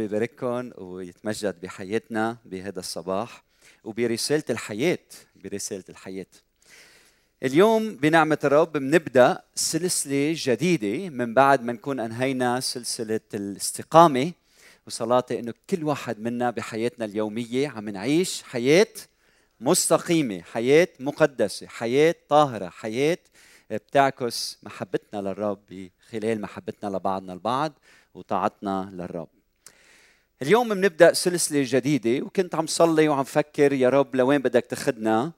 الرب يبارككم ويتمجد بحياتنا بهذا الصباح وبرسالة الحياة برسالة الحياة. اليوم بنعمة الرب بنبدأ سلسلة جديدة من بعد ما نكون أنهينا سلسلة الاستقامة وصلاتي إنه كل واحد منا بحياتنا اليومية عم نعيش حياة مستقيمة حياة مقدسة حياة طاهرة حياة بتعكس محبتنا للرب خلال محبتنا لبعضنا البعض وطاعتنا للرب. اليوم بنبدأ سلسلة جديدة وكنت عم صلي وعم فكر يا رب لوين بدك تاخذنا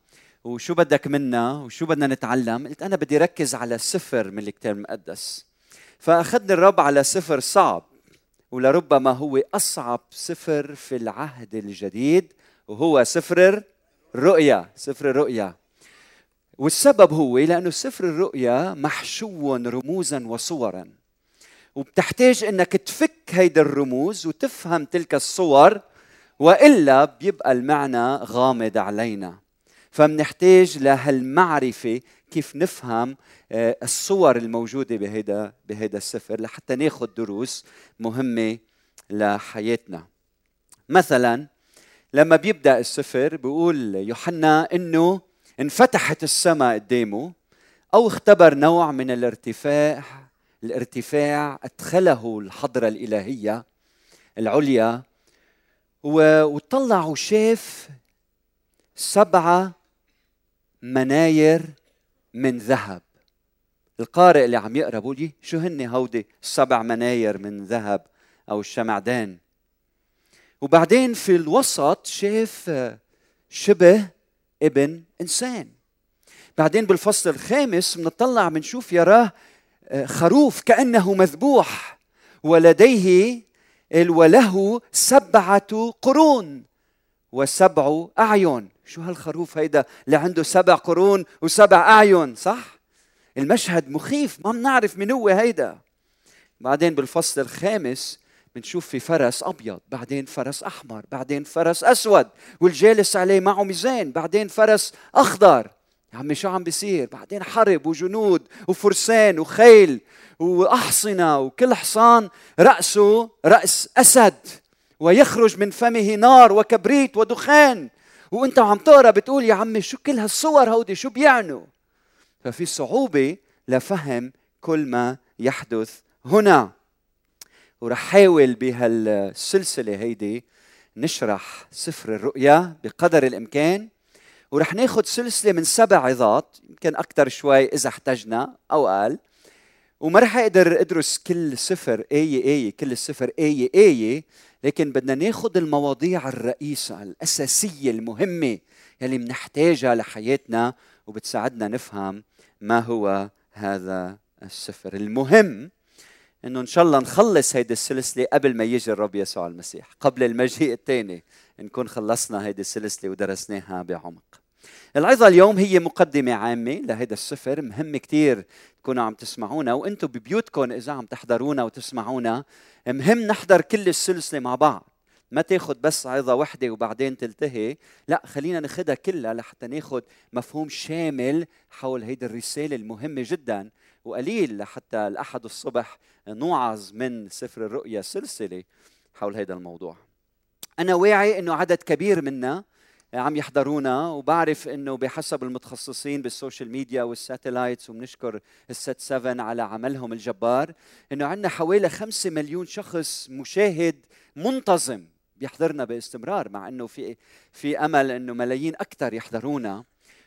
وشو بدك منا؟ وشو بدنا نتعلم؟ قلت أنا بدي ركز على سفر من الكتاب المقدس. فاخذني الرب على سفر صعب ولربما هو أصعب سفر في العهد الجديد وهو سفر الرؤيا سفر الرؤيا. والسبب هو لأنه سفر الرؤيا محشو رموزا وصورا. وبتحتاج إنك تفك هيدي الرموز وتفهم تلك الصور وإلا بيبقى المعنى غامض علينا. فمنحتاج لهالمعرفة كيف نفهم آه، الصور الموجودة بهيدا بهيدا السفر لحتى ناخذ دروس مهمة لحياتنا. مثلا لما بيبدأ السفر بيقول يوحنا إنه انفتحت السماء قدامه أو اختبر نوع من الارتفاع الارتفاع ادخله الحضرة الإلهية العليا وطلع وشاف سبعه مناير من ذهب. القارئ اللي عم يقرا بقول لي شو هن هودي السبع مناير من ذهب أو الشمعدان؟ وبعدين في الوسط شاف شبه ابن إنسان. بعدين بالفصل الخامس بنطلع بنشوف يراه آه، خروف كأنه مذبوح ولديه وله سبعة قرون وسبع أعين. شو هالخروف هيدا اللي عنده سبع قرون وسبع أعين صح؟ المشهد مخيف ما بنعرف من هو هيدا. بعدين بالفصل الخامس بنشوف في فرس أبيض بعدين فرس أحمر بعدين فرس أسود والجالس عليه معه ميزان بعدين فرس أخضر. يا عمي شو عم بيصير؟ بعدين حرب وجنود وفرسان وخيل وأحصنة وكل حصان رأسه رأس أسد ويخرج من فمه نار وكبريت ودخان. وأنت عم تقرأ بتقول يا عمي شو كل هالصور هودي؟ شو بيعنوا؟ ففي صعوبة لفهم كل ما يحدث هنا. ورح حاول بهالسلسلة هيدي نشرح سفر الرؤيا بقدر الإمكان. ورح ناخذ سلسلة من سبع عظات يمكن أكثر شوي إذا احتجنا أو أقل وما رح أقدر أدرس كل سفر إيه إيه كل السفر إيه إيه لكن بدنا ناخذ المواضيع الرئيسة الأساسية المهمة يلي بنحتاجها لحياتنا وبتساعدنا نفهم ما هو هذا السفر المهم. إنه إن شاء الله نخلص هيدي السلسلة قبل ما يجي الرب يسوع المسيح قبل المجيء الثاني نكون خلصنا هيدي السلسلة ودرسناها بعمق. العظة اليوم هي مقدمة عامة لهذا السفر مهم كتير تكونوا عم تسمعونا وأنتم ببيوتكم إذا عم تحضرونا وتسمعونا مهم نحضر كل السلسلة مع بعض. ما تاخذ بس عظة وحدة وبعدين تلتهي لا خلينا ناخذها كلها لحتى ناخذ مفهوم شامل حول هيدي الرسالة المهمة جدا وقليل لحتى الأحد الصبح نوعظ من سفر الرؤيا سلسلة حول هذا الموضوع. أنا واعي أنه عدد كبير منا عم يحضرونا وبعرف إنه بحسب المتخصصين بال social media وال satellites وبنشكر ال SAT-7 على عملهم الجبار إنه عندنا حوالي 5 مليون شخص مشاهد منتظم بيحضرنا باستمرار مع إنه في في أمل إنه ملايين أكثر يحضرونا.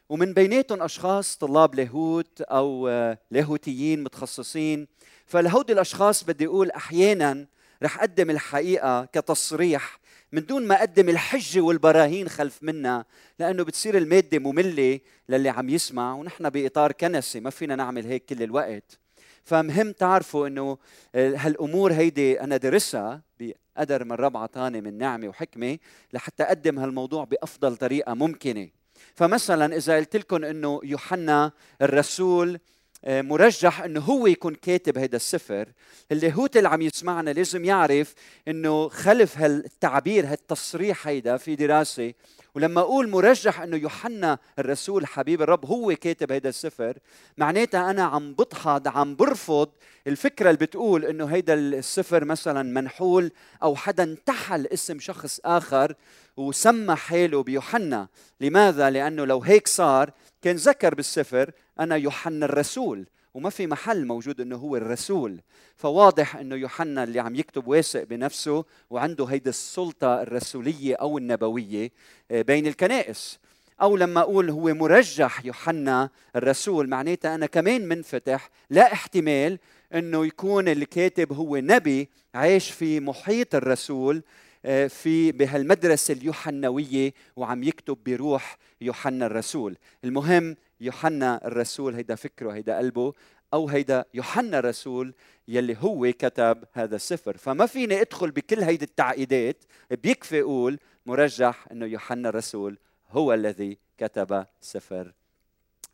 ومن بيناتهم أشخاص طلاب لاهوت أو لاهوتيين متخصصين. فلهودي الأشخاص بدي أقول أحيانا رح أقدم الحقيقة كتصريح من دون ما أقدم الحجه والبراهين خلف منا لأنه بتصير المادة مملة للي عم يسمع ونحن بإطار كنسي ما فينا نعمل هيك كل الوقت. فمهم تعرفوا إنه هالأمور هيدي أنا درسها بقدر من رب عطاني من نعمة وحكمة لحتى أقدم هالموضوع بأفضل طريقة ممكنة. فمثلا إذا قلت لكم إنه يوحنا الرسول آه، مرجح إنه هو يكون كاتب هذا السفر. اللاهوت اللي عم يسمعنا لازم يعرف إنه خلف هالتعبير هالتصريح هيدا في دراسة. ولما أقول مرجح إنه يوحنا الرسول حبيب الرب هو كاتب هذا السفر معناتها أنا عم بضحض عم برفض الفكرة اللي بتقول إنه هيدا السفر مثلا منحول أو حدا انتحل اسم شخص آخر وسمى حاله بيوحنا. لماذا؟ لأنه لو هيك صار كان ذكر بالسفر أنا يوحنا الرسول وما في محل موجود إنه هو الرسول. فواضح إنه يوحنا اللي عم يكتب واثق بنفسه وعنده هيدي السلطة الرسولية أو النبوية آه، بين الكنائس. أو لما أقول هو مرجح يوحنا الرسول معناتها أنا كمان منفتح لا احتمال إنه يكون الكاتب هو نبي عايش في محيط الرسول آه، في بهالمدرسة اليوحنوية وعم يكتب بروح يوحنا الرسول. المهم يوحنا الرسول هيدا فكره هيدا قلبه أو هيدا يوحنا الرسول يلي هو كتب هذا السفر. فما فيني أدخل بكل هيدي التعقيدات بيكفي أقول مرجح إنه يوحنا الرسول هو الذي كتب سفر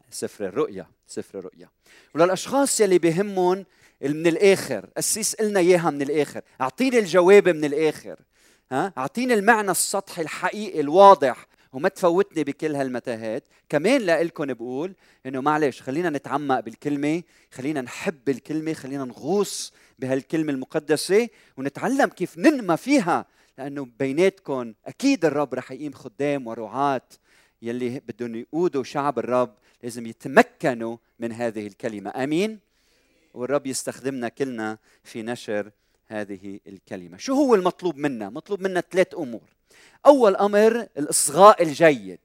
سفر الرؤيا سفر الرؤيا. وللأشخاص يلي بهمهم من الآخر قسيس قلنا إياها من الآخر. أعطيني الجواب من الآخر ها؟ أعطيني المعنى السطحي الحقيقي الواضح وما تفوتني بكل هالمتاهات. كمان لكم بقول إنه معلش خلينا نتعمق بالكلمة خلينا نحب الكلمة خلينا نغوص بهالكلمة المقدسة ونتعلم كيف ننمى فيها لأنه بيناتكم أكيد الرب رح يقيم خدام ورعاه يلي بدهم يقودوا شعب الرب لازم يتمكنوا من هذه الكلمة. آمين؟ والرب يستخدمنا كلنا في نشر هذه الكلمة. شو هو المطلوب منا؟ مطلوب منا ثلاث أمور. أول أمر الإصغاء الجيد.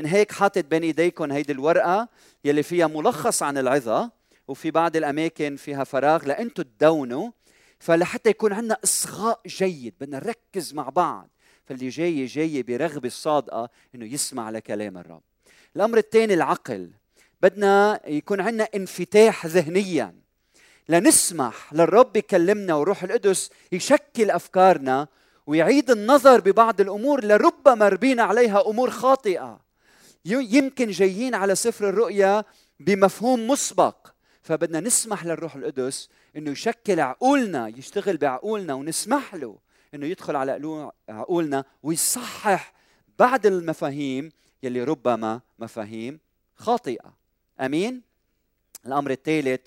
من هيك حاطط بين ايديكم هيدي الورقة يلي فيها ملخص عن العظة وفي بعض الأماكن فيها فراغ لانتم تدونوا. فلحتى يكون عندنا إصغاء جيد بدنا نركز مع بعض. فاللي جاي جاي برغبة صادقة إنه يسمع لكلام الرب. الأمر الثاني العقل. بدنا يكون عندنا انفتاح ذهنيا. لنسمح للرب يكلمنا وروح القدس يشكل أفكارنا ويعيد النظر ببعض الأمور لربما ربينا عليها أمور خاطئة. يمكن جايين على سفر الرؤيا بمفهوم مسبق. فبدنا نسمح للروح القدس إنه يشكل عقولنا يشتغل بعقولنا ونسمح له إنه يدخل على عقولنا ويصحح بعض المفاهيم يلي ربما مفاهيم خاطئة. آمين؟ الأمر الثالث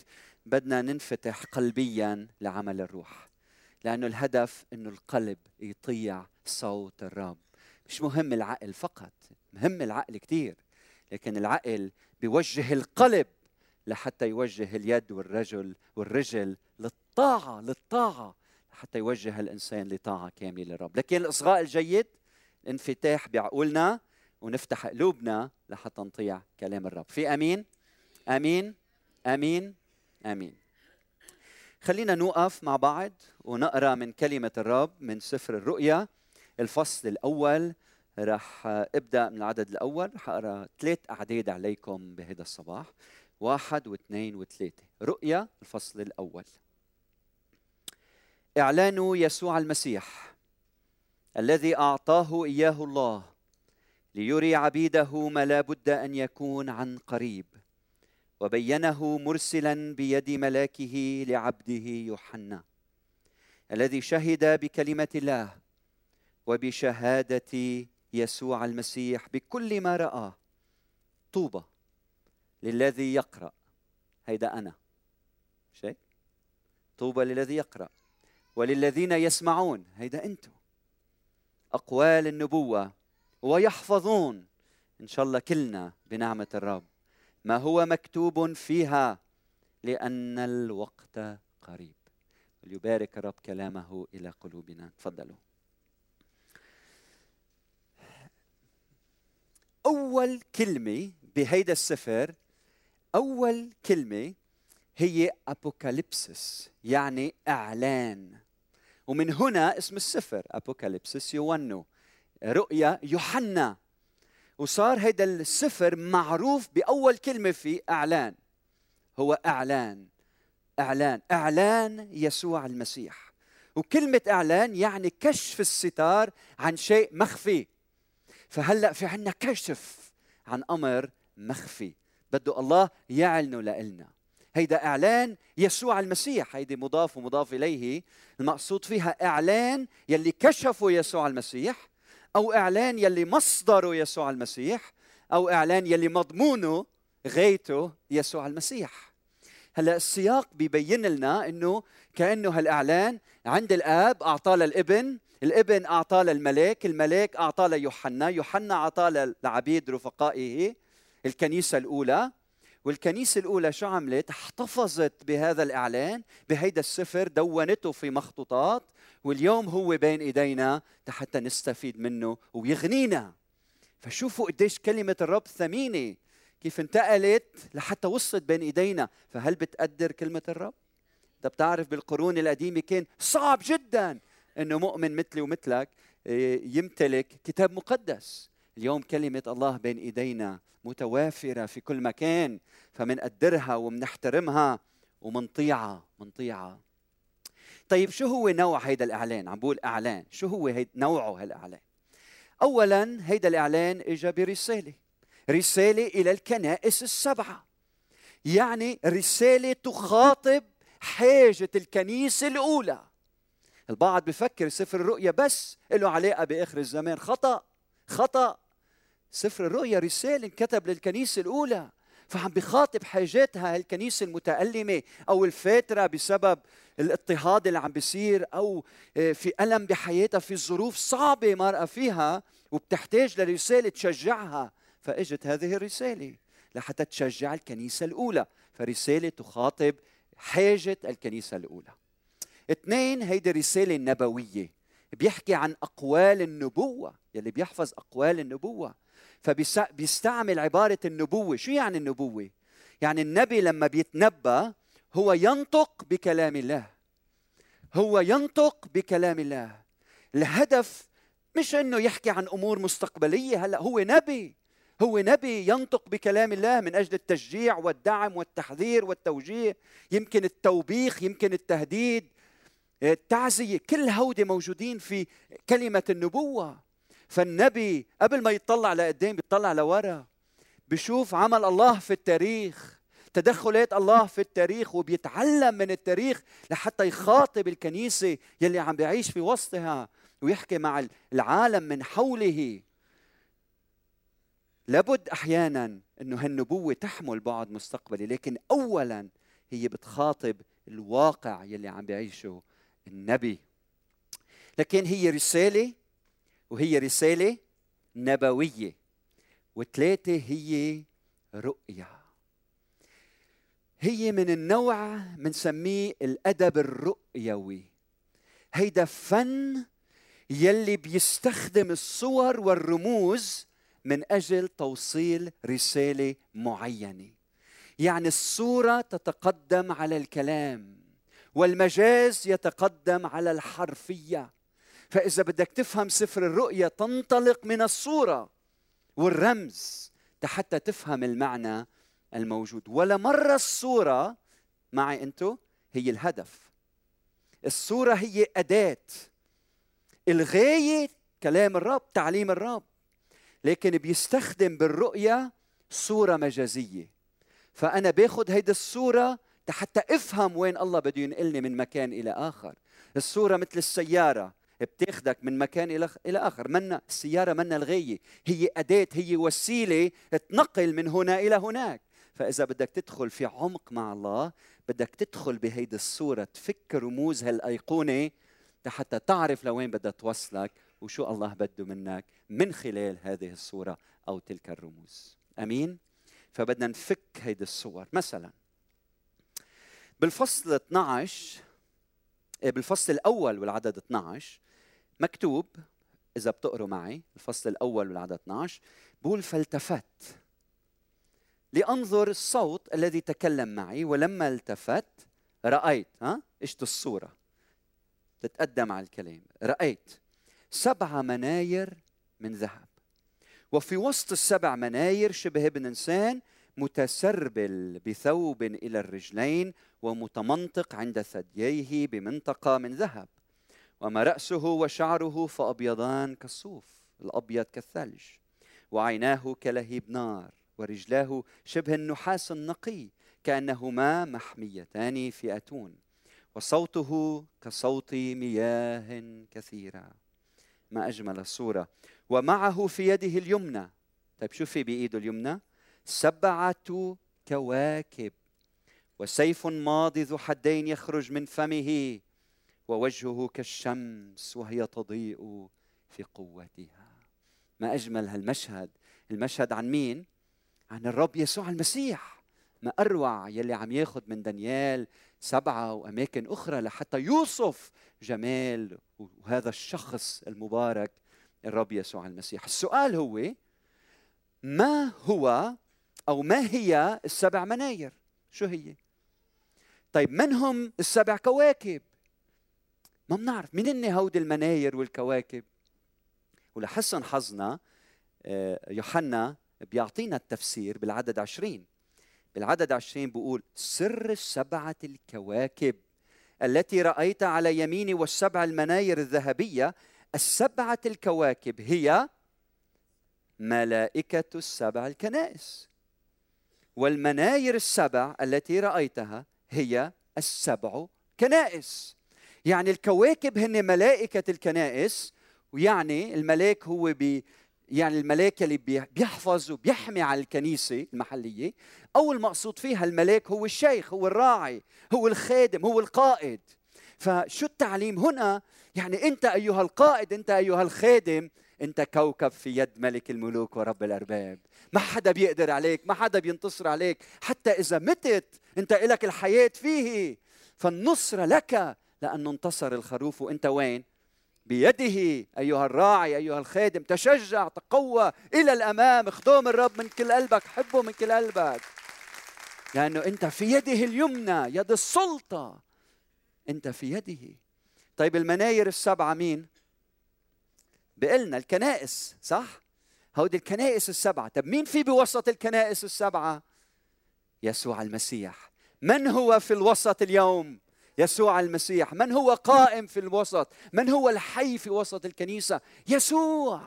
بدنا ننفتح قلبيا لعمل الروح لأنه الهدف إنه القلب يطيع صوت الرب. مش مهم العقل فقط مهم العقل كثير لكن العقل بيوجه القلب لحتى يوجه اليد والرجل والرجل للطاعة للطاعة حتى يوجه الإنسان لطاعة كاملة للرب. لكن الإصغاء الجيد الانفتاح بعقولنا ونفتح قلوبنا لحتى نطيع كلام الرب. في أمين؟ أمين؟ أمين؟ أمين. خلينا نوقف مع بعض ونقرأ من كلمة الرب من سفر الرؤيا الفصل الأول. راح أبدأ من العدد الأول. راح أقرأ ثلاث اعداد عليكم بهذا الصباح. واحد واثنين وثلاثة. رؤيا الفصل الأول. اعلان يسوع المسيح الذي أعطاه إياه الله ليري عبيده ما لا بد أن يكون عن قريب. وبينه مرسلا بيد ملاكه لعبده يوحنا الذي شهد بكلمة الله وبشهادة يسوع المسيح بكل ما رآه طوبى للذي يقرأ. هيدا أنا. شيء؟ طوبى للذي يقرأ. وللذين يسمعون. هيدا أنتم أقوال النبوة ويحفظون إن شاء الله كلنا بنعمة الرب. ما هو مكتوب فيها؟ لأن الوقت قريب. وليبارك الرب كلامه إلى قلوبنا. تفضلوا. أول كلمة بهيدا السفر أول كلمة هي Αποκάλυψις يعني إعلان. ومن هنا اسم السفر Αποκάλυψις Ιωάννου رؤيا يوحنا. وصار هيدا السفر معروف بأول كلمة فيه إعلان. هو إعلان. إعلان. إعلان يسوع المسيح. وكلمة إعلان يعني كشف الستار عن شيء مخفي. فهلأ في عنا كشف عن أمر مخفي. بده الله يعلنه لنا هيدا إعلان يسوع المسيح. هيدي مضاف ومضاف إليه. المقصود فيها إعلان يلي كشفوا يسوع المسيح. أو إعلان يلي مصدره يسوع المسيح أو إعلان يلي مضمونه غايته يسوع المسيح. هلأ السياق بيبين لنا إنه كأنه هالإعلان عند الآب أعطاه للإبن الإبن أعطاه للملاك الملاك أعطاه ليوحنا يوحنا أعطاه لعبيد رفقائه الكنيسة الأولى. والكنيسة الأولى شو عملت؟ احتفظت بهذا الإعلان بهيدا السفر دونته في مخطوطات. واليوم هو بين إيدينا حتى نستفيد منه ويغنينا. فشوفوا قديش كلمة الرب ثمينة. كيف انتقلت لحتى وصلت بين إيدينا. فهل بتقدر كلمة الرب؟ انت بتعرف بالقرون القديمة كان صعب جدا إنه مؤمن مثلي ومثلك آه، يمتلك كتاب مقدس. اليوم كلمة الله بين إيدينا متوافرة في كل مكان. فمنقدرها ومنحترمها ومنطيعها منطيعها طيب شو هو نوع هيدا الإعلان؟ عم بقول إعلان. شو هو هيدا نوعه هالإعلان؟ اولا هيدا الإعلان اجى برسالة. رسالة إلى الكنائس السبعة. يعني رسالة تخاطب حاجة الكنيسة الأولى. البعض بفكر سفر الرؤيا بس له علاقة بآخر الزمان. خطأ خطأ. سفر الرؤيا رسالة انكتب للكنيسة الأولى. فعم بخاطب حاجاتها الكنيسة المتألمة أو الفاترة بسبب الاضطهاد اللي عم بيصير أو آه، في ألم بحياتها في ظروف صعبة مرأة فيها وبتحتاج لرسالة تشجعها. فإجت هذه الرسالة لحتى تشجع الكنيسة الأولى. فرسالة تخاطب حاجة الكنيسة الأولى. اثنين هيدي رساله نبويه بيحكي عن أقوال النبوة. يلي بيحفظ أقوال النبوة. فبيستعمل عبارة النبوة. شو يعني النبوة؟ يعني النبي لما بيتنبأ هو ينطق بكلام الله. هو ينطق بكلام الله. الهدف مش إنه يحكي عن أمور مستقبلية. هلا هو نبي. هو نبي ينطق بكلام الله من أجل التشجيع والدعم والتحذير والتوجيه يمكن التوبيخ يمكن التهديد التعزية. كل هودي موجودين في كلمة النبوة. فالنبي قبل ما يطلع لقدام بيطلع لورا بشوف عمل الله في التاريخ تدخلات الله في التاريخ وبيتعلم من التاريخ لحتى يخاطب الكنيسة يلي عم بيعيش في وسطها ويحكي مع العالم من حوله. لابد أحيانا إنه هالنبوة تحمل بعد مستقبلي لكن اولا هي بتخاطب الواقع يلي عم بيعيشه النبي. لكن هي رسالة وهي رسالة نبوية وثلاثه هي رؤيه هي من النوع بنسميه الأدب الرؤيوي. هيدا فن يلي بيستخدم الصور والرموز من أجل توصيل رسالة معينة. يعني الصورة تتقدم على الكلام والمجاز يتقدم على الحرفية. فإذا بدك تفهم سفر الرؤيا تنطلق من الصورة والرمز حتى تفهم المعنى الموجود. ولا مرة الصورة معي أنتو هي الهدف. الصورة هي أداة. الغاية كلام الرب تعليم الرب. لكن بيستخدم بالرؤيا صورة مجازية. فأنا باخذ هيدي الصورة حتى افهم وين الله بده ينقلني من مكان إلى آخر. الصورة مثل السيارة. بتاخدك من مكان إلى إلى آخر. منا السيارة منا الغاية. هي أداة هي وسيلة تنقل من هنا إلى هناك. فإذا بدك تدخل في عمق مع الله بدك تدخل بهيدي الصورة. تفك رموز هالأيقونة حتى تعرف لوين بدها توصلك وشو الله بده منك من خلال هذه الصورة أو تلك الرموز. أمين؟ فبدنا نفك هيدي الصور. مثلا بالفصل 12 إيه، بالفصل الأول والعدد 12 مكتوب إذا بتقروا معي الفصل الأول والعدد 12 بقول فالتفت. لأنظر الصوت الذي تكلم معي ولما التفت رأيت ها؟ اجت الصورة؟ تتقدم على الكلام. رأيت سبع مناير من ذهب. وفي وسط السبع مناير شبه ابن إنسان متسربل بثوب إلى الرجلين ومتمنطق عند ثدييه بمنطقة من ذهب وما رأسه وشعره فأبيضان كالصوف الأبيض كالثلج وعيناه كلهيب نار ورجلاه شبه النحاس النقي كأنهما محميتان في أتون وصوته كصوت مياه كثيرة. ما أجمل الصورة. ومعه في يده اليمنى. طيب شو في بإيده اليمنى. سبعة كواكب. وسيف ماضي ذو حدين يخرج من فمه ووجهه كالشمس وهي تضيء في قوتها. ما أجمل هالمشهد. المشهد عن مين؟ عن الرب يسوع المسيح. ما أروع يلي عم ياخذ من دانيال سبعة وأماكن أخرى لحتى يوصف جمال وهذا الشخص المبارك الرب يسوع المسيح. السؤال هو ما هو أو ما هي السبع مناير؟ شو هي؟ طيب من هم السبع كواكب؟ ما بنعرف. مين هن هودي المناير والكواكب؟ ولحسن حظنا آه، يوحنا بيعطينا التفسير بالعدد عشرين. بالعدد عشرين بيقول سر السبعة الكواكب التي رأيت على يميني والسبع المناير الذهبية. السبعة الكواكب هي ملائكة السبع الكنائس. والمناير السبع التي رأيتها هي السبع كنائس. يعني الكواكب هن ملائكة الكنائس ويعني الملاك هو بي يعني الملاك اللي بيحفظ وبيحمي على الكنيسة المحلية. أو المقصود فيها الملاك هو الشيخ هو الراعي هو الخادم هو القائد. فشو التعليم هنا؟ يعني أنت أيها القائد أنت أيها الخادم انت كوكب في يد ملك الملوك ورب الأرباب. ما حدا بيقدر عليك ما حدا بينتصر عليك. حتى إذا متت انت لك الحياة فيه. فالنصره لك لأنه انتصر الخروف. وإنت وين؟ بيده. أيها الراعي أيها الخادم تشجع تقوى إلى الأمام. اخدم الرب من كل قلبك حبه من كل قلبك. لأنه إنت في يده اليمنى يد السلطة. إنت في يده. طيب المناير السبعة مين؟ بقلنا الكنائس صح؟ هودي الكنائس السبعة. طب مين في بوسط الكنائس السبعة؟ يسوع المسيح. من هو في الوسط اليوم؟ يسوع المسيح. من هو قائم في الوسط؟ من هو الحي في وسط الكنيسة؟ يسوع.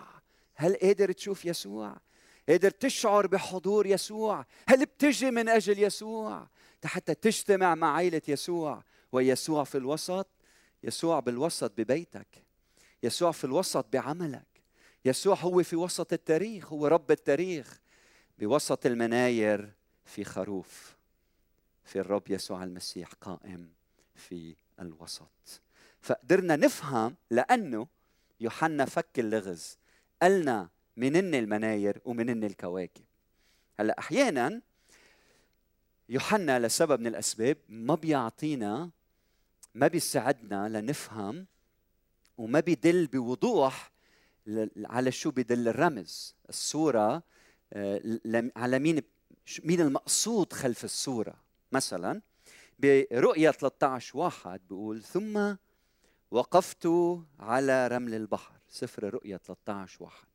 هل قادر تشوف يسوع؟ قادر تشعر بحضور يسوع؟ هل بتجي من أجل يسوع؟ حتى تجتمع مع عائلة يسوع. ويسوع في الوسط؟ يسوع بالوسط ببيتك. يسوع في الوسط بعملك. يسوع هو في وسط التاريخ هو رب التاريخ. بوسط المناير في خروف في الرب يسوع المسيح قائم في الوسط. فقدرنا نفهم لأنه يوحنا فك اللغز. قالنا منن المناير ومنن الكواكب. هلأ أحيانا يوحنا لسبب من الأسباب ما بيعطينا ما بيساعدنا لنفهم وما بيدل بوضوح على شو بدل الرمز. الصورة آه، على مين مين المقصود خلف الصورة مثلا برؤية 13 واحد بيقول ثم وقفت على رمل البحر. سفر رؤية 13 واحد.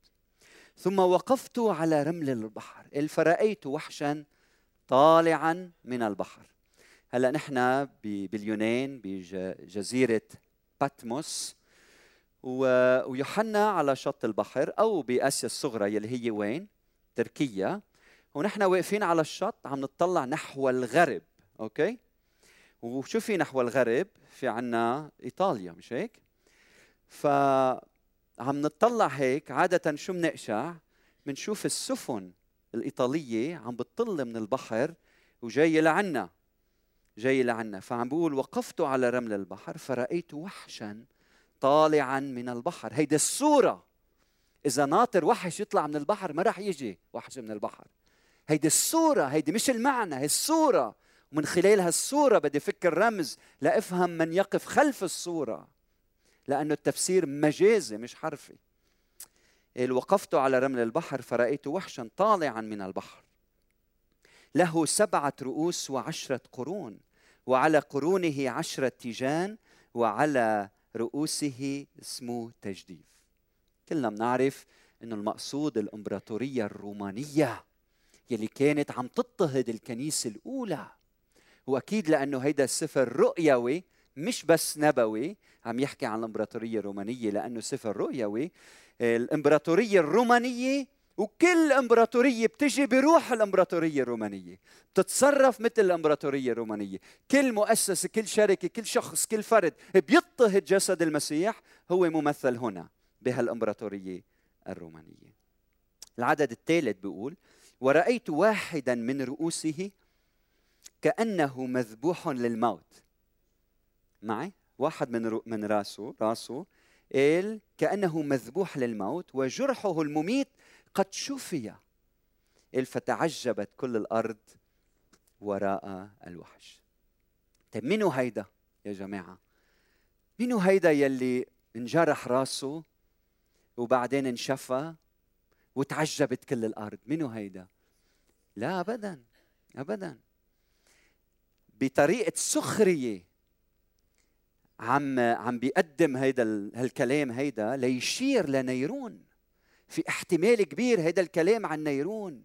ثم وقفت على رمل البحر. فرأيت وحشا طالعا من البحر. هلأ نحن باليونان بجزيرة باتموس ويوحنا على شط البحر أو بأسيا الصغرى يلي هي وين؟ تركيا ونحن واقفين على الشط عم نطلع نحو الغرب أوكي؟ وشو في نحو الغرب؟ في عنا إيطاليا مش هيك؟ ف عم نطلع هيك عادة شو بنقشع؟ بنشوف السفن الإيطالية عم بتطل من البحر وجاية لعنا جاي لعنا فعم بقول وقفت على رمل البحر فرأيت وحشا طالعا من البحر. هيدي الصورة إذا ناطر وحش يطلع من البحر ما راح يجي وحش من البحر. هيدي الصورة هيدي مش المعنى هي الصورة. ومن خلال هالصورة بدي فك الرمز لأفهم من يقف خلف الصورة. لأنه التفسير مجازي مش حرفي. وقفت على رمل البحر فرأيت وحشا طالعا من البحر. له سبعة رؤوس وعشرة قرون وعلى قرونه عشرة تيجان وعلى رؤوسه اسمه تجديف. كلنا بنعرف إنه المقصود الإمبراطورية الرومانية يلي كانت عم تضطهد الكنيسة الأولى. واكيد لأنه هيدا السفر رؤيوي مش بس نبوي عم يحكي عن الإمبراطورية الرومانية لأنه سفر رؤيوي. الإمبراطورية الرومانية وكل امبراطوريه بتجي بروح الامبراطورية الرومانية بتتصرف مثل الامبراطورية الرومانية. كل مؤسسة كل شركة كل شخص كل فرد بيضطهد جسد المسيح هو ممثل هنا بهالامبراطورية الرومانية. العدد الثالث بيقول ورأيت واحدا من رؤوسه كأنه مذبوح للموت معي؟ واحد من من راسه راسه قال كأنه مذبوح للموت وجرحه المميت قد شفي فتعجبت كل الأرض وراء الوحش. طيب منو هيدا يا جماعة؟ منو هيدا يلي انجرح راسه وبعدين انشفى وتعجبت كل الأرض؟ منو هيدا؟ لا ابدا ابدا. بطريقة سخرية عم عم بيقدم هيدا هالكلام هيدا ليشير لنيرون. في احتمال كبير هيدا الكلام عن نيرون.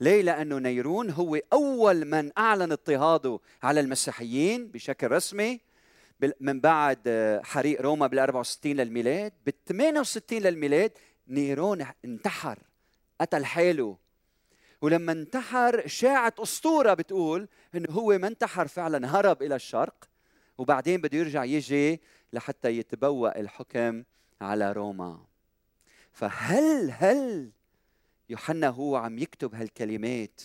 ليه؟ لأنه نيرون هو أول من أعلن اضطهاده على المسيحيين بشكل رسمي من بعد حريق روما بال 64 للميلاد. بال 68 للميلاد نيرون انتحر قتل حاله. ولما انتحر شاعت أسطورة بتقول إنه هو ما انتحر فعلا هرب إلى الشرق وبعدين بده يرجع يجي لحتى يتبوأ الحكم على روما. فهل هل يوحنا هو عم يكتب هالكلمات؟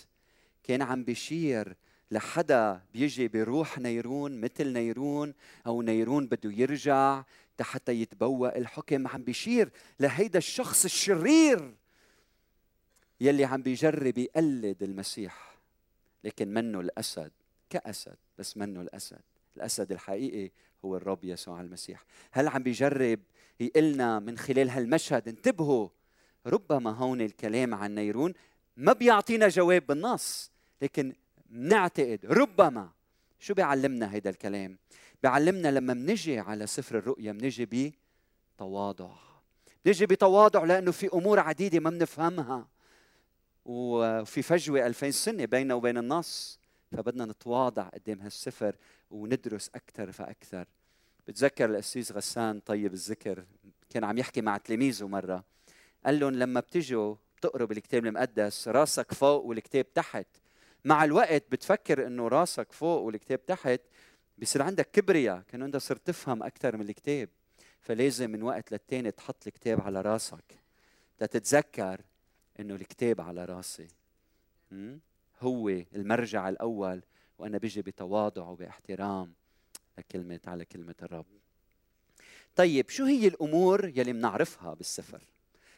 كان عم بيشير لحدا بيجي بروح نيرون مثل نيرون أو نيرون بده يرجع حتى يتبوأ الحكم. عم بيشير لهيدا الشخص الشرير يلي عم بيجرب يقلد المسيح لكن منه الأسد كأسد بس منه الأسد. الأسد الحقيقي هو الرب يسوع المسيح. هل عم بيجرب يقلنا من خلال هالمشهد. انتبهوا ربما هون الكلام عن نيرون ما بيعطينا جواب بالنص لكن نعتقد ربما شو بيعلمنا هيدا الكلام؟ بيعلمنا لما منجي على سفر الرؤيا منجي بتواضع. نجي بتواضع لأنه في أمور عديدة ما بنفهمها وفي فجوة 2000 سنة بيننا وبين النص فبدنا نتواضع قدام هالسفر وندرس أكثر فأكثر. بتذكر القسيس غسان طيب الذكر كان عم يحكي مع تلاميذه مرة. قال لهم لما بتجوا بتقروا بالكتاب المقدس راسك فوق والكتاب تحت. مع الوقت بتفكر إنه راسك فوق والكتاب تحت بصير عندك كبرياء كأنه أنت صرت تفهم أكثر من الكتاب. فلازم من وقت للتاني تحط الكتاب على راسك. تتذكر إنه الكتاب على راسي. هو المرجع الأول وأنا بيجي بتواضع وباحترام. لكلمه على كلمة الرب. طيب شو هي الأمور يلي بنعرفها بالسفر؟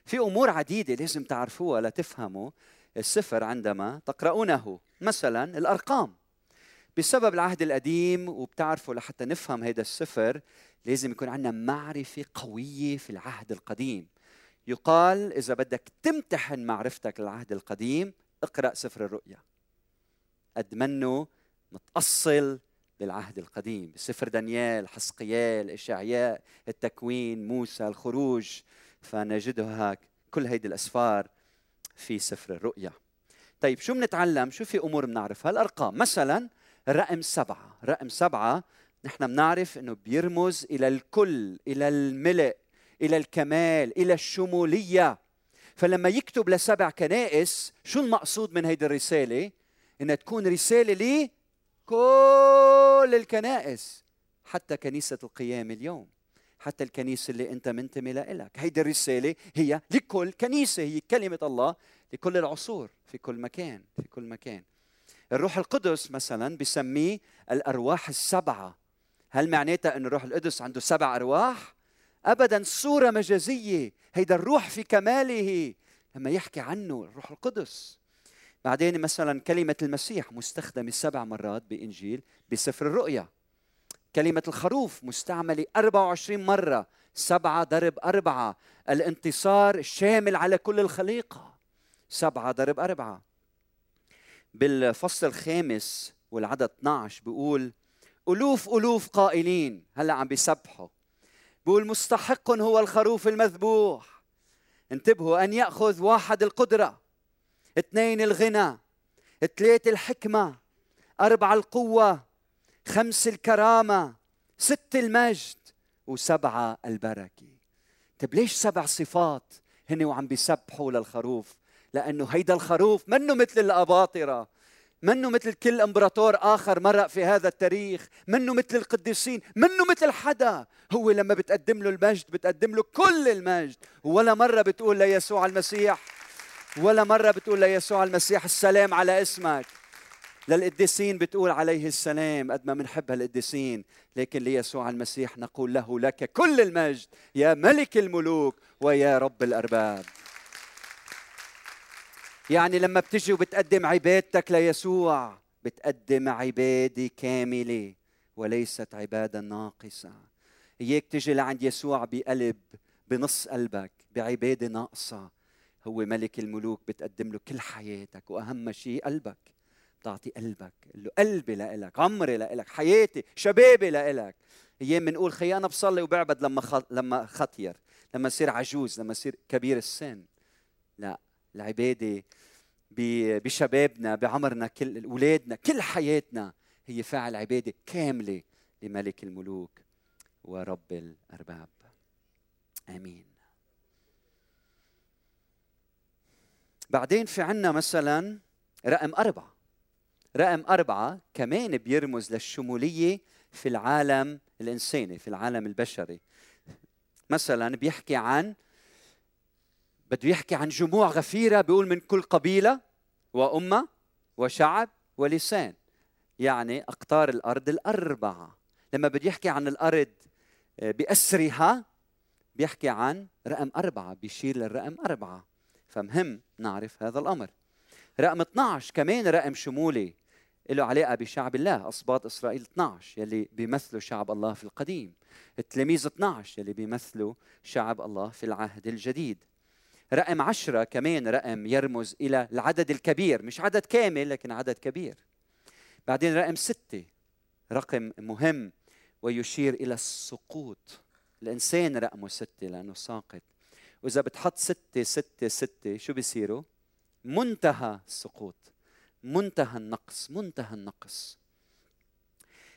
في أمور عديدة لازم تعرفوها لتفهموا السفر عندما تقرؤونه. مثلا الأرقام. بسبب العهد القديم وبتعرفوا لحتى نفهم هذا السفر لازم يكون عندنا معرفة قوية في العهد القديم. يقال إذا بدك تمتحن معرفتك للعهد القديم اقرأ سفر الرؤيا. قد منه متأصل بالعهد القديم. سفر دانيال حسقيال إشعياء التكوين موسى الخروج. فنجدها كل هيدي الأسفار في سفر الرؤيا. طيب شو بنتعلم شو في أمور بنعرفها الأرقام مثلا رقم سبعة. رقم سبعة نحن بنعرف أنه بيرمز إلى الكل إلى الملء إلى الكمال إلى الشمولية. فلما يكتب لسبع كنائس شو المقصود من هيدي الرسالة؟ إنها تكون رسالة لكل الكنائس حتى كنيسة القيام اليوم حتى الكنيسة اللي أنت منتمي لها هيدي الرسالة هي لكل كنيسة هي كلمة الله لكل العصور في كل مكان في كل مكان. الروح القدس مثلا بسميه الأرواح السبعة. هل معناتها أن الروح القدس عنده سبع أرواح؟ ابدا صورة مجازية. هيدا الروح في كماله. لما يحكي عنه الروح القدس. بعدين مثلا كلمة المسيح مستخدمه سبع مرات بإنجيل بسفر الرؤيا. كلمة الخروف مستعملة 24 مرة سبعة ضرب أربعة. الانتصار الشامل على كل الخليقة سبعة ضرب أربعة. بالفصل الخامس والعدد 12 بيقول ألوف ألوف قائلين. هلأ عم بيسبحوا. بيقول مستحق هو الخروف المذبوح. انتبهوا أن يأخذ واحد القدرة. اثنين الغنى ثلاثة الحكمة أربعة القوة خمس الكرامة ست المجد وسبعة البركة. طيب ليش سبع صفات هن وعم بيسبحوا للخروف؟ لأنه هيدا الخروف منه مثل الأباطرة منه مثل كل إمبراطور آخر مرق في هذا التاريخ منه مثل القديسين منه مثل حدا. هو لما بتقدم له المجد بتقدم له كل المجد. ولا مرة بتقول ليسوع المسيح ولا مرة بتقول ليسوع المسيح السلام على اسمك. للقديسين بتقول عليه السلام قد ما بنحب هالقديسين لكن ليسوع المسيح نقول له لك كل المجد يا ملك الملوك ويا رب الأرباب. يعني لما بتجي وبتقدم عبادتك ليسوع بتقدم عبادة كاملة وليست عبادة ناقصة. اياك تجي لعند يسوع بقلب بنص قلبك بعبادة ناقصة. هو ملك الملوك بتقدم له كل حياتك وأهم شيء قلبك. بتعطي قلبك قل له قلبي لإلك عمري لإلك حياتي شبابي لإلك. أيام بنقول خي أنا بصلي وبعبد لما خ... لما خطير لما صير عجوز لما صير كبير السن. لا العبادة بشبابنا بعمرنا كل اولادنا كل حياتنا هي فعل عبادة كاملة لملك الملوك ورب الأرباب. آمين. بعدين في عنا مثلا رقم أربعة. رقم أربعة كمان بيرمز للشمولية في العالم الإنساني في العالم البشري. مثلا بيحكي عن بده يحكي عن جموع غفيرة بيقول من كل قبيلة وأمة وشعب ولسان. يعني أقطار الأرض الأربعة. لما بده يحكي عن الأرض آه، بأسرها بيحكي عن رقم أربعة بيشير للرقم أربعة. فمهم نعرف هذا الأمر. رقم 12 كمان رقم شمولي له علاقة بشعب الله أصباط إسرائيل 12 يلي بيمثلوا شعب الله في القديم. التلاميذ 12 يلي بيمثلوا شعب الله في العهد الجديد. رقم عشرة كمان رقم يرمز إلى العدد الكبير مش عدد كامل لكن عدد كبير. بعدين رقم ستة رقم مهم ويشير إلى السقوط. الإنسان رقمه ستة لأنه ساقط. وإذا بتحط ستة ستة ستة شو بيصيروا؟ منتهى السقوط منتهى النقص منتهى النقص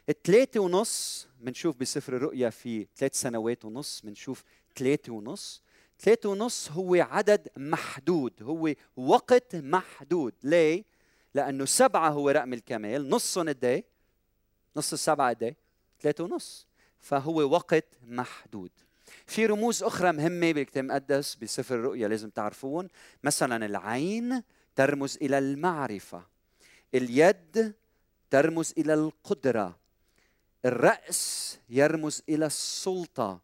الثلاثة ونص بنشوف بسفر الرؤيا في ثلاث سنوات ونص بنشوف ثلاثة ونص ثلاثة ونص هو عدد محدود هو وقت محدود ليه؟ لأنه سبعة هو رقم الكمال نصهم قد إيه؟ نص السبعة قد؟ ثلاثة ونص فهو وقت محدود في رموز أخرى مهمة بالكتاب المقدس بسفر الرؤيا لازم تعرفون. مثلا العين ترمز إلى المعرفة اليد ترمز إلى القدرة الرأس يرمز إلى السلطة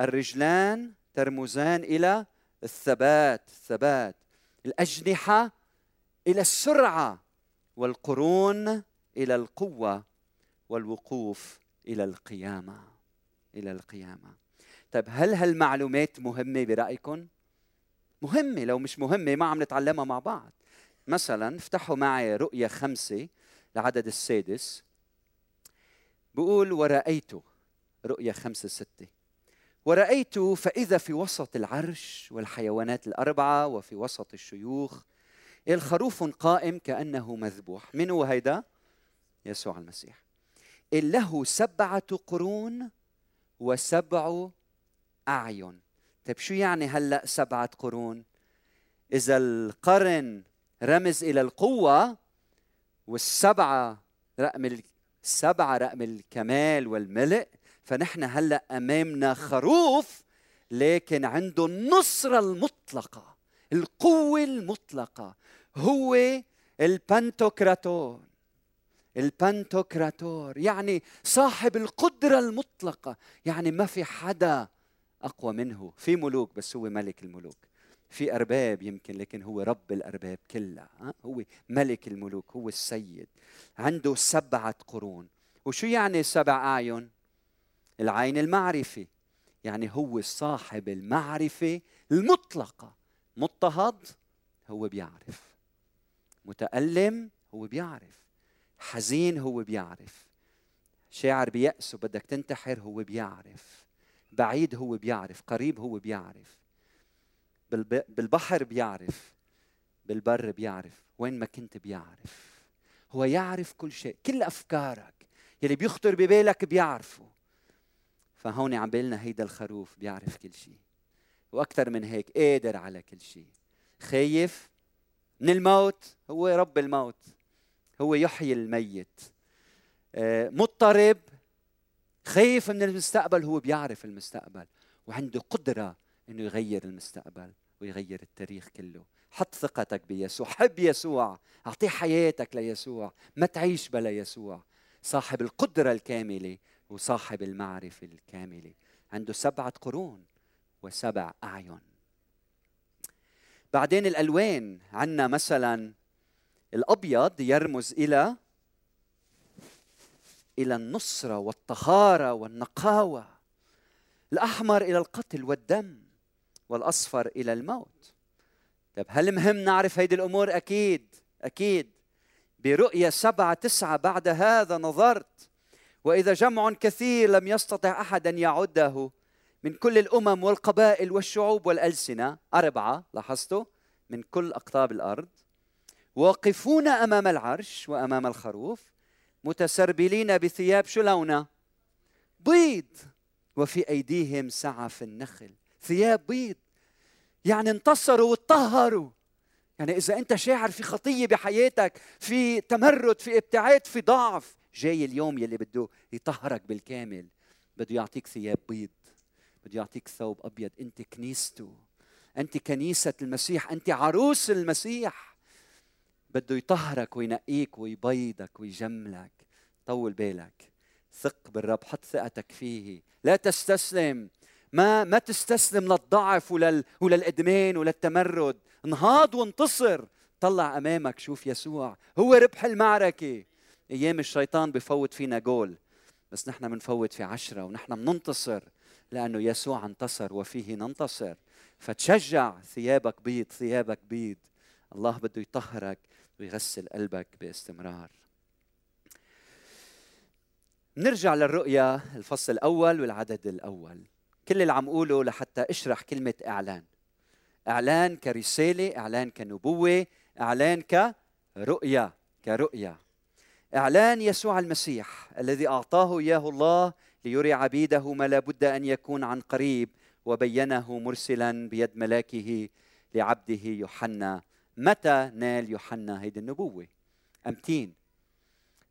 الرجلان ترمزان إلى الثبات الثبات الأجنحة إلى السرعة والقرون إلى القوة والوقوف إلى القيامة إلى القيامة. طيب هل هالمعلومات مهمة برايكم مهمة لو مش مهمة ما عم نتعلمها مع بعض. مثلا افتحوا معي رؤيا خمسة العدد السادس. بقول ورأيت رؤيا خمسة ستة. ورأيت فإذا في وسط العرش والحيوانات الأربعة وفي وسط الشيوخ الخروف قائم كأنه مذبوح. من هو هيدا؟ يسوع المسيح. له سبعة قرون وسبع أعين. طيب شو يعني هلأ سبعة قرون؟ إذا القرن رمز إلى القوة والسبعة رقم السبعة رقم الكمال والملء فنحن هلأ أمامنا خروف لكن عنده النصرة المطلقة القوة المطلقة هو البنتوكراتور. البنتوكراتور يعني صاحب القدرة المطلقة. يعني ما في حدا أقوى منه. في ملوك بس هو ملك الملوك. في أرباب يمكن لكن هو رب الأرباب كلها. هو ملك الملوك هو السيد. عنده سبعة قرون. وشو يعني سبع أعين؟ العين المعرفة. يعني هو صاحب المعرفة المطلقة. مضطهد هو بيعرف. متألم هو بيعرف. حزين هو بيعرف. شاعر بيأس وبدك تنتحر هو بيعرف. بعيد هو بيعرف قريب هو بيعرف. بالبحر بيعرف بالبر بيعرف. وين ما كنت بيعرف. هو يعرف كل شيء كل أفكارك. يلي بيخطر ببالك بيعرفه. فهون عم بالنا هيدا الخروف بيعرف كل شيء. وأكثر من هيك قادر على كل شيء. خايف من الموت؟ هو رب الموت. هو يحيي الميت. آه، مضطرب خايف من المستقبل هو بيعرف المستقبل وعنده قدرة إنه يغير المستقبل ويغير التاريخ كله. حط ثقتك بيسوع حب يسوع أعطيه حياتك ليسوع ما تعيش بلا يسوع. صاحب القدرة الكاملة وصاحب المعرفة الكاملة. عنده سبعة قرون وسبع أعين. بعدين الألوان عندنا مثلا الأبيض يرمز إلى إلى النصرة والطهارة والنقاوة الأحمر إلى القتل والدم والأصفر إلى الموت. طيب هل مهم نعرف هيدي الأمور؟ أكيد أكيد. برؤية سبعة تسعة بعد هذا نظرت وإذا جمع كثير لم يستطع أحد أن يعده من كل الأمم والقبائل والشعوب والألسنة أربعة لاحظتوا من كل أقطاب الأرض واقفون أمام العرش وأمام الخروف متسربلين بثياب شو لونها؟ بيض. وفي أيديهم سعف النخل. ثياب بيض. يعني انتصروا واتطهروا يعني إذا أنت شاعر في خطية بحياتك في تمرد في ابتعاد في ضعف جاي اليوم يلي بده يطهرك بالكامل. بده يعطيك ثياب بيض. بده يعطيك ثوب أبيض. أنت كنيسته. أنت كنيسة المسيح. أنت عروس المسيح. بده يطهرك وينقيك ويبيضك ويجملك. طول بالك. ثق بالرب حط ثقتك فيه. لا تستسلم. ما ما تستسلم للضعف ولل وللادمان وللتمرد انهاض وانتصر. طلع أمامك شوف يسوع. هو ربح المعركة. أيام الشيطان بفوت فينا جول. بس نحن بنفوت في عشرة ونحن بننتصر لأنه يسوع انتصر وفيه ننتصر. فتشجع ثيابك بيض ثيابك بيض. الله بده يطهرك. ويغسل قلبك باستمرار. نرجع للرؤيا الفصل الأول والعدد الأول. كل اللي عم أقوله لحتى أشرح كلمة إعلان. إعلان كرسالة إعلان كنبوة إعلان كرؤيا كرؤيا. إعلان يسوع المسيح الذي أعطاه إياه الله ليري عبيده ما لابد أن يكون عن قريب وبينه مرسلا بيد ملاكه لعبده يوحنا متى نال يوحنا هيدي النبوة؟ أمتين.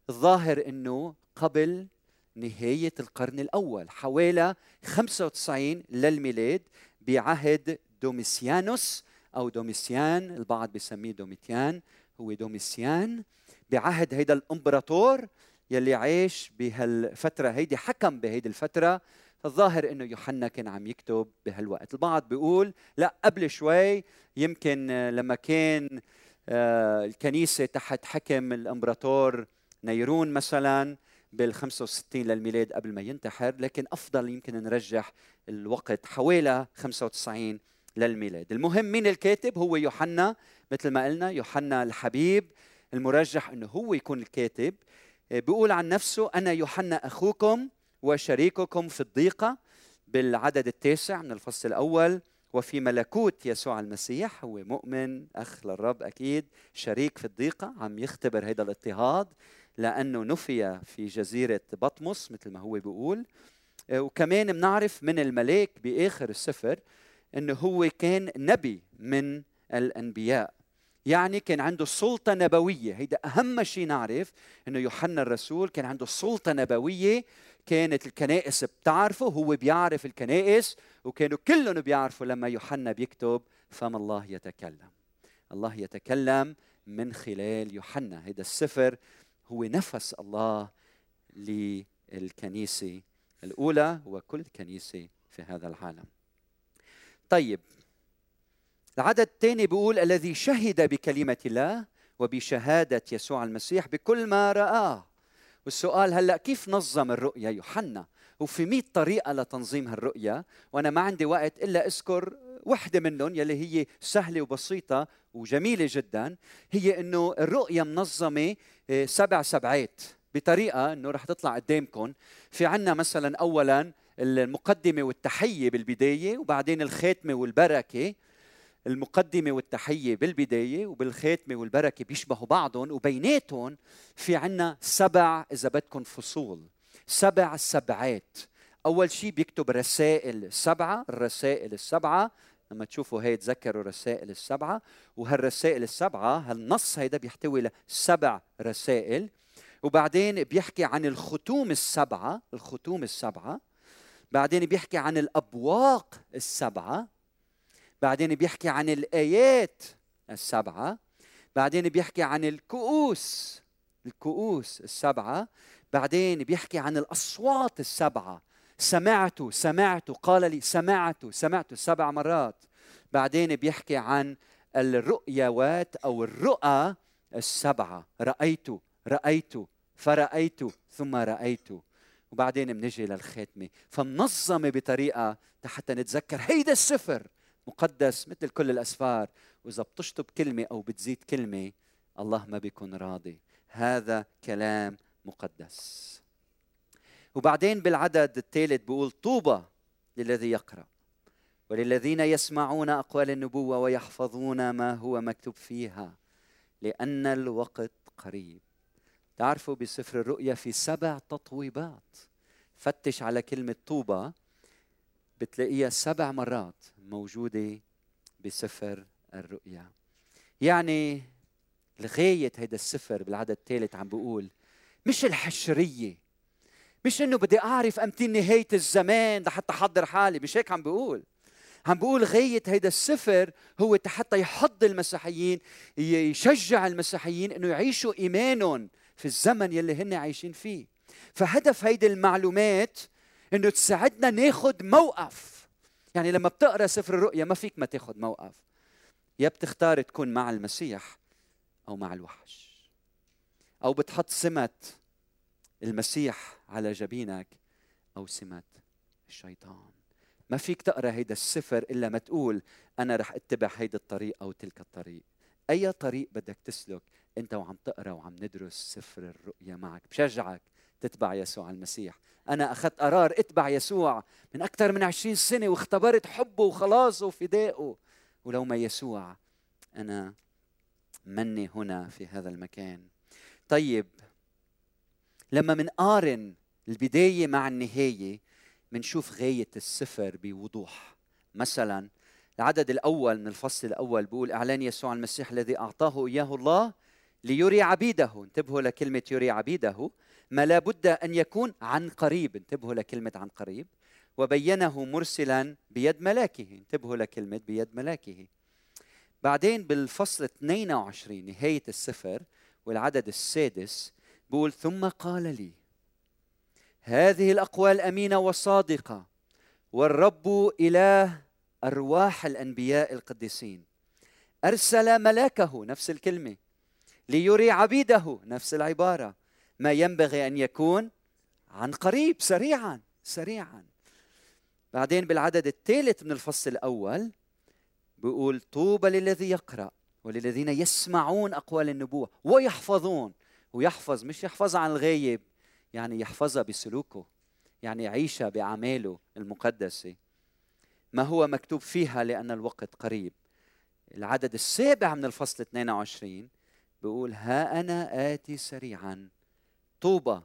الظاهر أنه قبل نهاية القرن الأول حوالي 95 للميلاد بعهد دوميسيانوس أو دوميسيان البعض بيسميه دوميتيان هو دوميسيان بعهد هيدا الإمبراطور يلي عاش بهالفترة هيدي حكم بهيدي الفترة الظاهر إنه يوحنا كان عم يكتب بهالوقت. البعض بيقول لا قبل شوي يمكن لما كان آه، الكنيسة تحت حكم الإمبراطور نيرون مثلا بال 65 للميلاد قبل ما ينتحر لكن أفضل يمكن نرجح الوقت حوالي 95 للميلاد. المهم مين الكاتب؟ هو يوحنا. مثل ما قلنا يوحنا الحبيب. المرجح إنه هو يكون الكاتب. بيقول عن نفسه أنا يوحنا أخوكم. وشريككم في الضيقة بالعدد التاسع من الفصل الأول وفي ملكوت يسوع المسيح هو مؤمن أخ للرب أكيد شريك في الضيقة عم يختبر هذا الاضطهاد لأنه نفي في جزيرة بطمس مثل ما هو بيقول. وكمان بنعرف من الملاك بآخر السفر إنه هو كان نبي من الأنبياء. يعني كان عنده سلطة نبوية. هيدا أهم شيء نعرف أنه يوحنا الرسول كان عنده سلطة نبوية كانت الكنائس بتعرفه هو بيعرف الكنائس وكانوا كلهم بيعرفوا لما يوحنا بيكتب فما الله يتكلم الله يتكلم من خلال يوحنا. هيدا السفر هو نفس الله للكنيسة الأولى وكل كنيسة في هذا العالم. طيب العدد الثاني بيقول الذي شهد بكلمة الله وبشهادة يسوع المسيح بكل ما رآه والسؤال هلأ كيف نظم الرؤيا يوحنا؟ وفي 100 طريقة لتنظيم هالرؤيا وأنا ما عندي وقت إلا أذكر وحدة منهم يلي هي سهلة وبسيطة وجميلة جدا. هي إنه الرؤيا منظمة آه، سبع سبعات. بطريقة إنه رح تطلع قدامكم. في عنا مثلا أولا المقدمة والتحية بالبداية وبعدين الخاتمة والبركة. المقدمة والتحية بالبداية وبالخاتمة والبركة بيشبهوا بعضهم وبيناتهم في عنا سبع إذا بدكم فصول. سبع سبعات. أول شيء بيكتب رسائل سبعة الرسائل السبعة لما تشوفوا هي تذكروا الرسائل السبعة. وهالرسائل السبعة هالنص هيدا بيحتوي سبع رسائل. وبعدين بيحكي عن الختوم السبعة الختوم السبعة. بعدين بيحكي عن الأبواق السبعة. بعدين بيحكي عن الآيات السبعة بعدين بيحكي عن الكؤوس الكؤوس السبعة بعدين بيحكي عن الأصوات السبعة. سمعت سمعت قال لي سمعت سمعت سبع مرات. بعدين بيحكي عن الرؤيوات أو الرؤى السبعة. رأيت رأيت فرأيت ثم رأيت. وبعدين بنجي للخاتمة فمنظمة بطريقة حتى نتذكر هيدا السفر. مقدس مثل كل الأسفار. وإذا بتشطب كلمة أو بتزيد كلمة الله ما بيكون راضي. هذا كلام مقدس. وبعدين بالعدد الثالث بيقول طوبى للذي يقرأ. وللذين يسمعون أقوال النبوة ويحفظون ما هو مكتوب فيها. لأن الوقت قريب. تعرفوا بسفر الرؤيا في سبع تطويبات. فتش على كلمة طوبى بتلاقيها سبع مرات موجودة بسفر الرؤيا. يعني لغاية هيدا السفر بالعدد الثالث عم بيقول مش الحشرية مش إنه بدي أعرف إمتى نهاية الزمان لحتى أحضر حالي مش هيك عم بيقول عم بقول غاية هيدا السفر هو حتى يحض المسيحيين يشجع المسيحيين إنه يعيشوا إيمانهم في الزمن يلي هن عايشين فيه. فهدف هيدي المعلومات إنه تساعدنا ناخذ موقف. يعني لما بتقرأ سفر الرؤيا ما فيك ما تاخذ موقف. يا بتختار تكون مع المسيح أو مع الوحش. أو بتحط سمة المسيح على جبينك أو سمة الشيطان. ما فيك تقرأ هيدا السفر إلا ما تقول أنا رح أتبع هيدا الطريق أو تلك الطريق. أي طريق بدك تسلك أنت وعم تقرأ وعم ندرس سفر الرؤيا معك. بشجعك. تتبع يسوع المسيح. أنا أخذت قرار اتبع يسوع من أكثر من عشرين سنة واختبرت حبه وخلاصه وفدائه. ولو ما يسوع أنا مني هنا في هذا المكان. طيب لما منقارن البداية مع النهاية منشوف غاية السفر بوضوح. مثلا العدد الأول من الفصل الأول بيقول إعلان يسوع المسيح الذي أعطاه إياه الله ليري عبيده. انتبهوا لكلمة يري عبيده. ما لا بد أن يكون عن قريب. انتبهوا لكلمة عن قريب. وبينه مرسلا بيد ملاكه. انتبهوا لكلمة بيد ملاكه. بعدين بالفصل 22 نهاية السفر والعدد السادس بقول ثم قال لي هذه الأقوال أمينة وصادقة. والرب إله أرواح الأنبياء القديسين. أرسل ملاكه. نفس الكلمة. ليري عبيده. نفس العبارة. ما ينبغي أن يكون عن قريب سريعا سريعا. بعدين بالعدد الثالث من الفصل الأول بيقول طوبى للذي يقرأ وللذين يسمعون أقوال النبوة ويحفظون. ويحفظ مش يحفظها عن الغايب يعني يحفظها بسلوكه يعني يعيشها بأعماله المقدسة. ما هو مكتوب فيها لأن الوقت قريب. العدد السابع من الفصل 22 بيقول ها أنا آتي سريعا. طوبى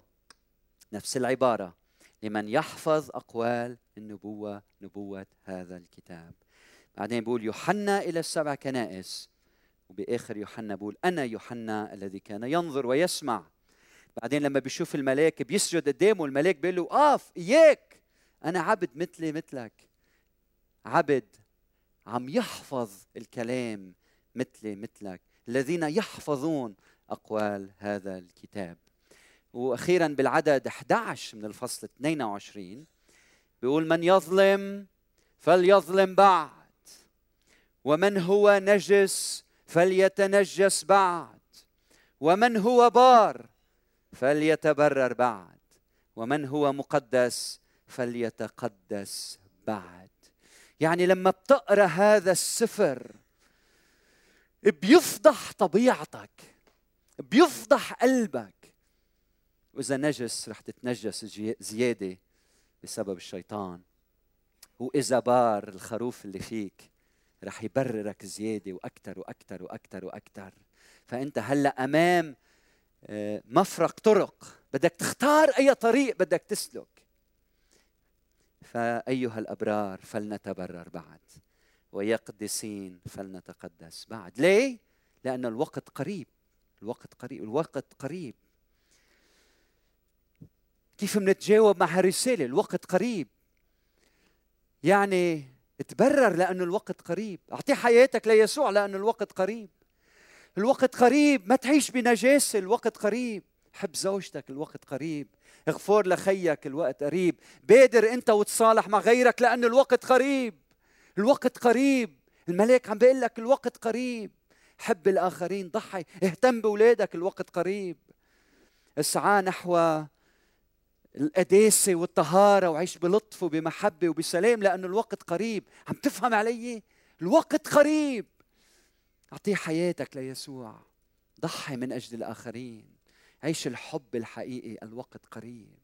نفس العبارة لمن يحفظ أقوال النبوة نبوة هذا الكتاب. بعدين بيقول يوحنا إلى السبع كنائس. وبآخر يوحنا بيقول أنا يوحنا الذي كان ينظر ويسمع. بعدين لما بيشوف الملاك بيسجد قدامه الملاك بيقول له اقف إياك أنا عبد مثلي مثلك. عبد عم يحفظ الكلام مثلي مثلك. الذين يحفظون أقوال هذا الكتاب. وأخيرا بالعدد 11 من الفصل 22 بيقول من يظلم فليظلم بعد ومن هو نجس فليتنجس بعد ومن هو بار فليتبرر بعد ومن هو مقدس فليتقدس بعد. يعني لما بتقرأ هذا السفر بيفضح طبيعتك بيفضح قلبك وإذا نجس رح تتنجس زيادة بسبب الشيطان. وإذا بار الخروف اللي فيك رح يبررك زيادة وأكثر وأكثر وأكثر وأكثر فأنت هلأ أمام آه، مفرق طرق. بدك تختار أي طريق بدك تسلك. فأيها الأبرار فلنتبرر بعد. ويا قديسين فلنتقدس بعد. ليه؟ لأن الوقت قريب. الوقت قريب. الوقت قريب. كيف منتجاوب مع هالرسالة الوقت قريب يعني تبرر لأنه الوقت قريب أعطي حياتك ليسوع لأنه الوقت قريب الوقت قريب ما تعيش بنجاسة الوقت قريب حب زوجتك الوقت قريب اغفر لخيك الوقت قريب بادر انت وتصالح مع غيرك لأن الوقت قريب الوقت قريب الملاك عم بيقول لك الوقت قريب حب الآخرين ضحي اهتم بأولادك الوقت قريب اسعى نحو القداسة والطهارة وعيش بلطف وبمحبة وبسلام لأن الوقت قريب. عم تفهم علي؟ الوقت قريب. أعطيه حياتك ليسوع. ضحي من أجل الآخرين. عيش الحب الحقيقي. الوقت قريب.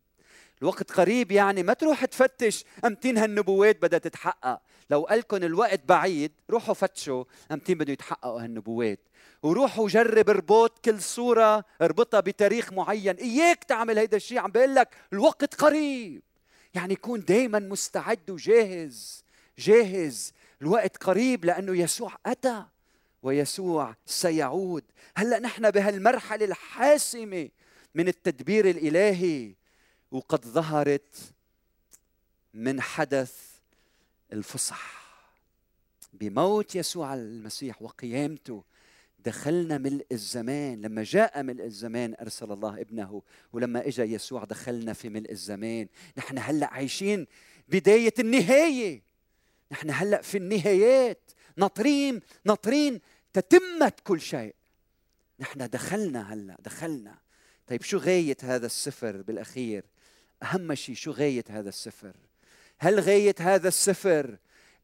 الوقت قريب يعني ما تروح تفتش امتين هالنبوات بدها تتحقق. لو قالكم الوقت بعيد روحوا فتشوا امتين بده يتحققوا هالنبوات. وروحوا جرب اربط كل صورة اربطها بتاريخ معين. إياك تعمل هيدا الشيء عم بقول لك الوقت قريب. يعني كون دايما مستعد وجاهز. جاهز. الوقت قريب لأنه يسوع أتى ويسوع سيعود. هلأ نحن بهالمرحلة الحاسمة من التدبير الإلهي. وقد ظهرت من حدث الفصح. بموت يسوع المسيح وقيامته دخلنا ملء الزمان لما جاء ملء الزمان أرسل الله ابنه ولما اجى يسوع دخلنا في ملء الزمان. نحن هلأ عايشين بداية النهاية. نحن هلأ في النهايات. ناطرين ناطرين تتمت كل شيء. نحن دخلنا هلأ دخلنا. طيب شو غاية هذا السفر بالأخير؟ أهم شيء شو غاية هذا السفر؟ هل غاية هذا السفر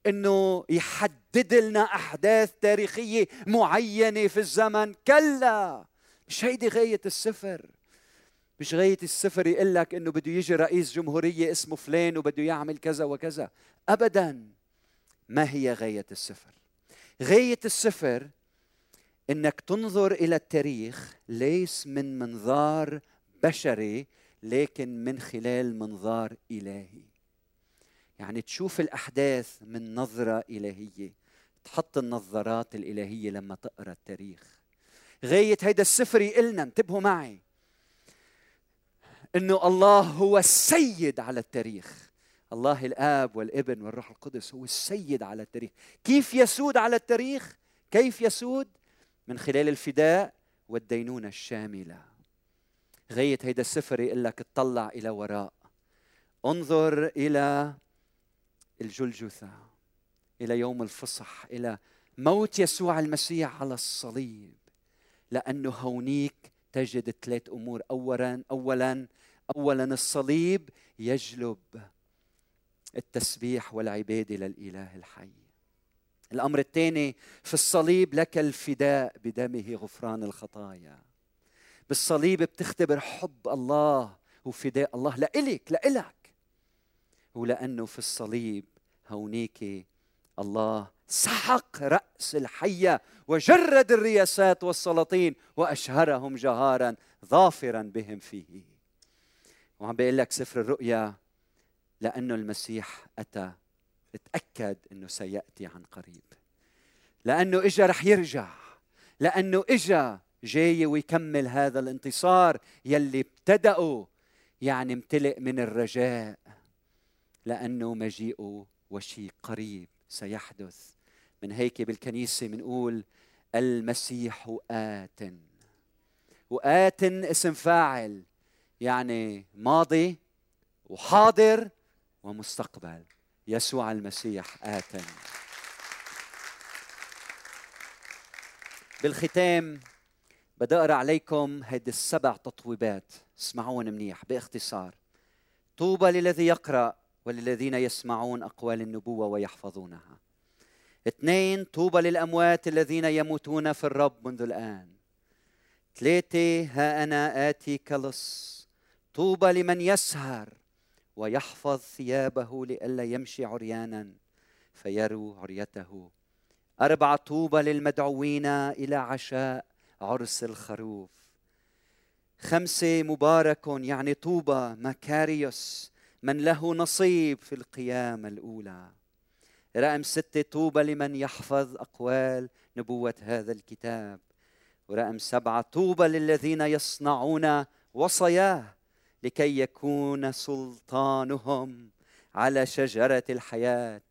إنه يحدد لنا أحداث تاريخية معينة في الزمن. كلا! مش هيدي غاية السفر. مش غاية السفر يقول لك إنه بده يجي رئيس جمهورية اسمه فلان وبده يعمل كذا وكذا. ابدا ما هي غاية السفر. غاية السفر إنك تنظر إلى التاريخ ليس من منظار بشري لكن من خلال منظار إلهي. يعني تشوف الأحداث من نظرة إلهية تحط النظارات الإلهية لما تقرأ التاريخ. غاية هيدا السفر يقلنا انتبهوا معي. إنه الله هو السيد على التاريخ. الله الآب والابن والروح القدس هو السيد على التاريخ. كيف يسود على التاريخ؟ كيف يسود؟ من خلال الفداء والدينونة الشاملة. غاية هيدا السفر يقول لك اطلع إلى وراء. انظر إلى الجلجثة إلى يوم الفصح إلى موت يسوع المسيح على الصليب. لأنه هونيك تجد ثلاث أمور. أولا أولا أولا الصليب يجلب التسبيح والعبادة للإله الحي. الأمر الثاني في الصليب لك الفداء بدمه غفران الخطايا. بالصليب بتختبر حب الله وفداء الله لإلك لإلك. ولأنه في الصليب هونيك الله سحق رأس الحية وجرد الرياسات والسلاطين وأشهرهم جهارا ظافرا بهم فيه. وعم بيقول لك سفر الرؤيا لأنه المسيح أتى اتأكد أنه سيأتي عن قريب. لأنه إجا رح يرجع لأنه إجا جاي ويكمل هذا الانتصار يلي ابتدأوا يعني امتلئ من الرجاء. لأنه مجيئه وشيء قريب سيحدث. من هيك بالكنيسة بنقول المسيح آت وآت اسم فاعل يعني ماضي وحاضر ومستقبل. يسوع المسيح آت بالختام بدي أقرأ عليكم هيدي السبع تطويبات. اسمعون منيح باختصار. طوبى للذي يقرأ. وللذين يسمعون أقوال النبوة ويحفظونها. اثنين طوبى للأموات الذين يموتون في الرب منذ الآن. ثلاثة ها أنا آتي كلص. طوبى لمن يسهر ويحفظ ثيابه لئلا يمشي عريانا فيروا عريته. أربعة طوبى للمدعوين إلى عشاء عرس الخروف. خمسة مبارك يعني طوبى مكاريوس من له نصيب في القيامة الأولى. رقم ستة طوبى لمن يحفظ أقوال نبوة هذا الكتاب. ورقم سبعة طوبى للذين يصنعون وصاياه لكي يكون سلطانهم على شجرة الحياة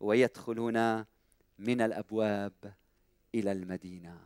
ويدخلون من الأبواب إلى المدينة.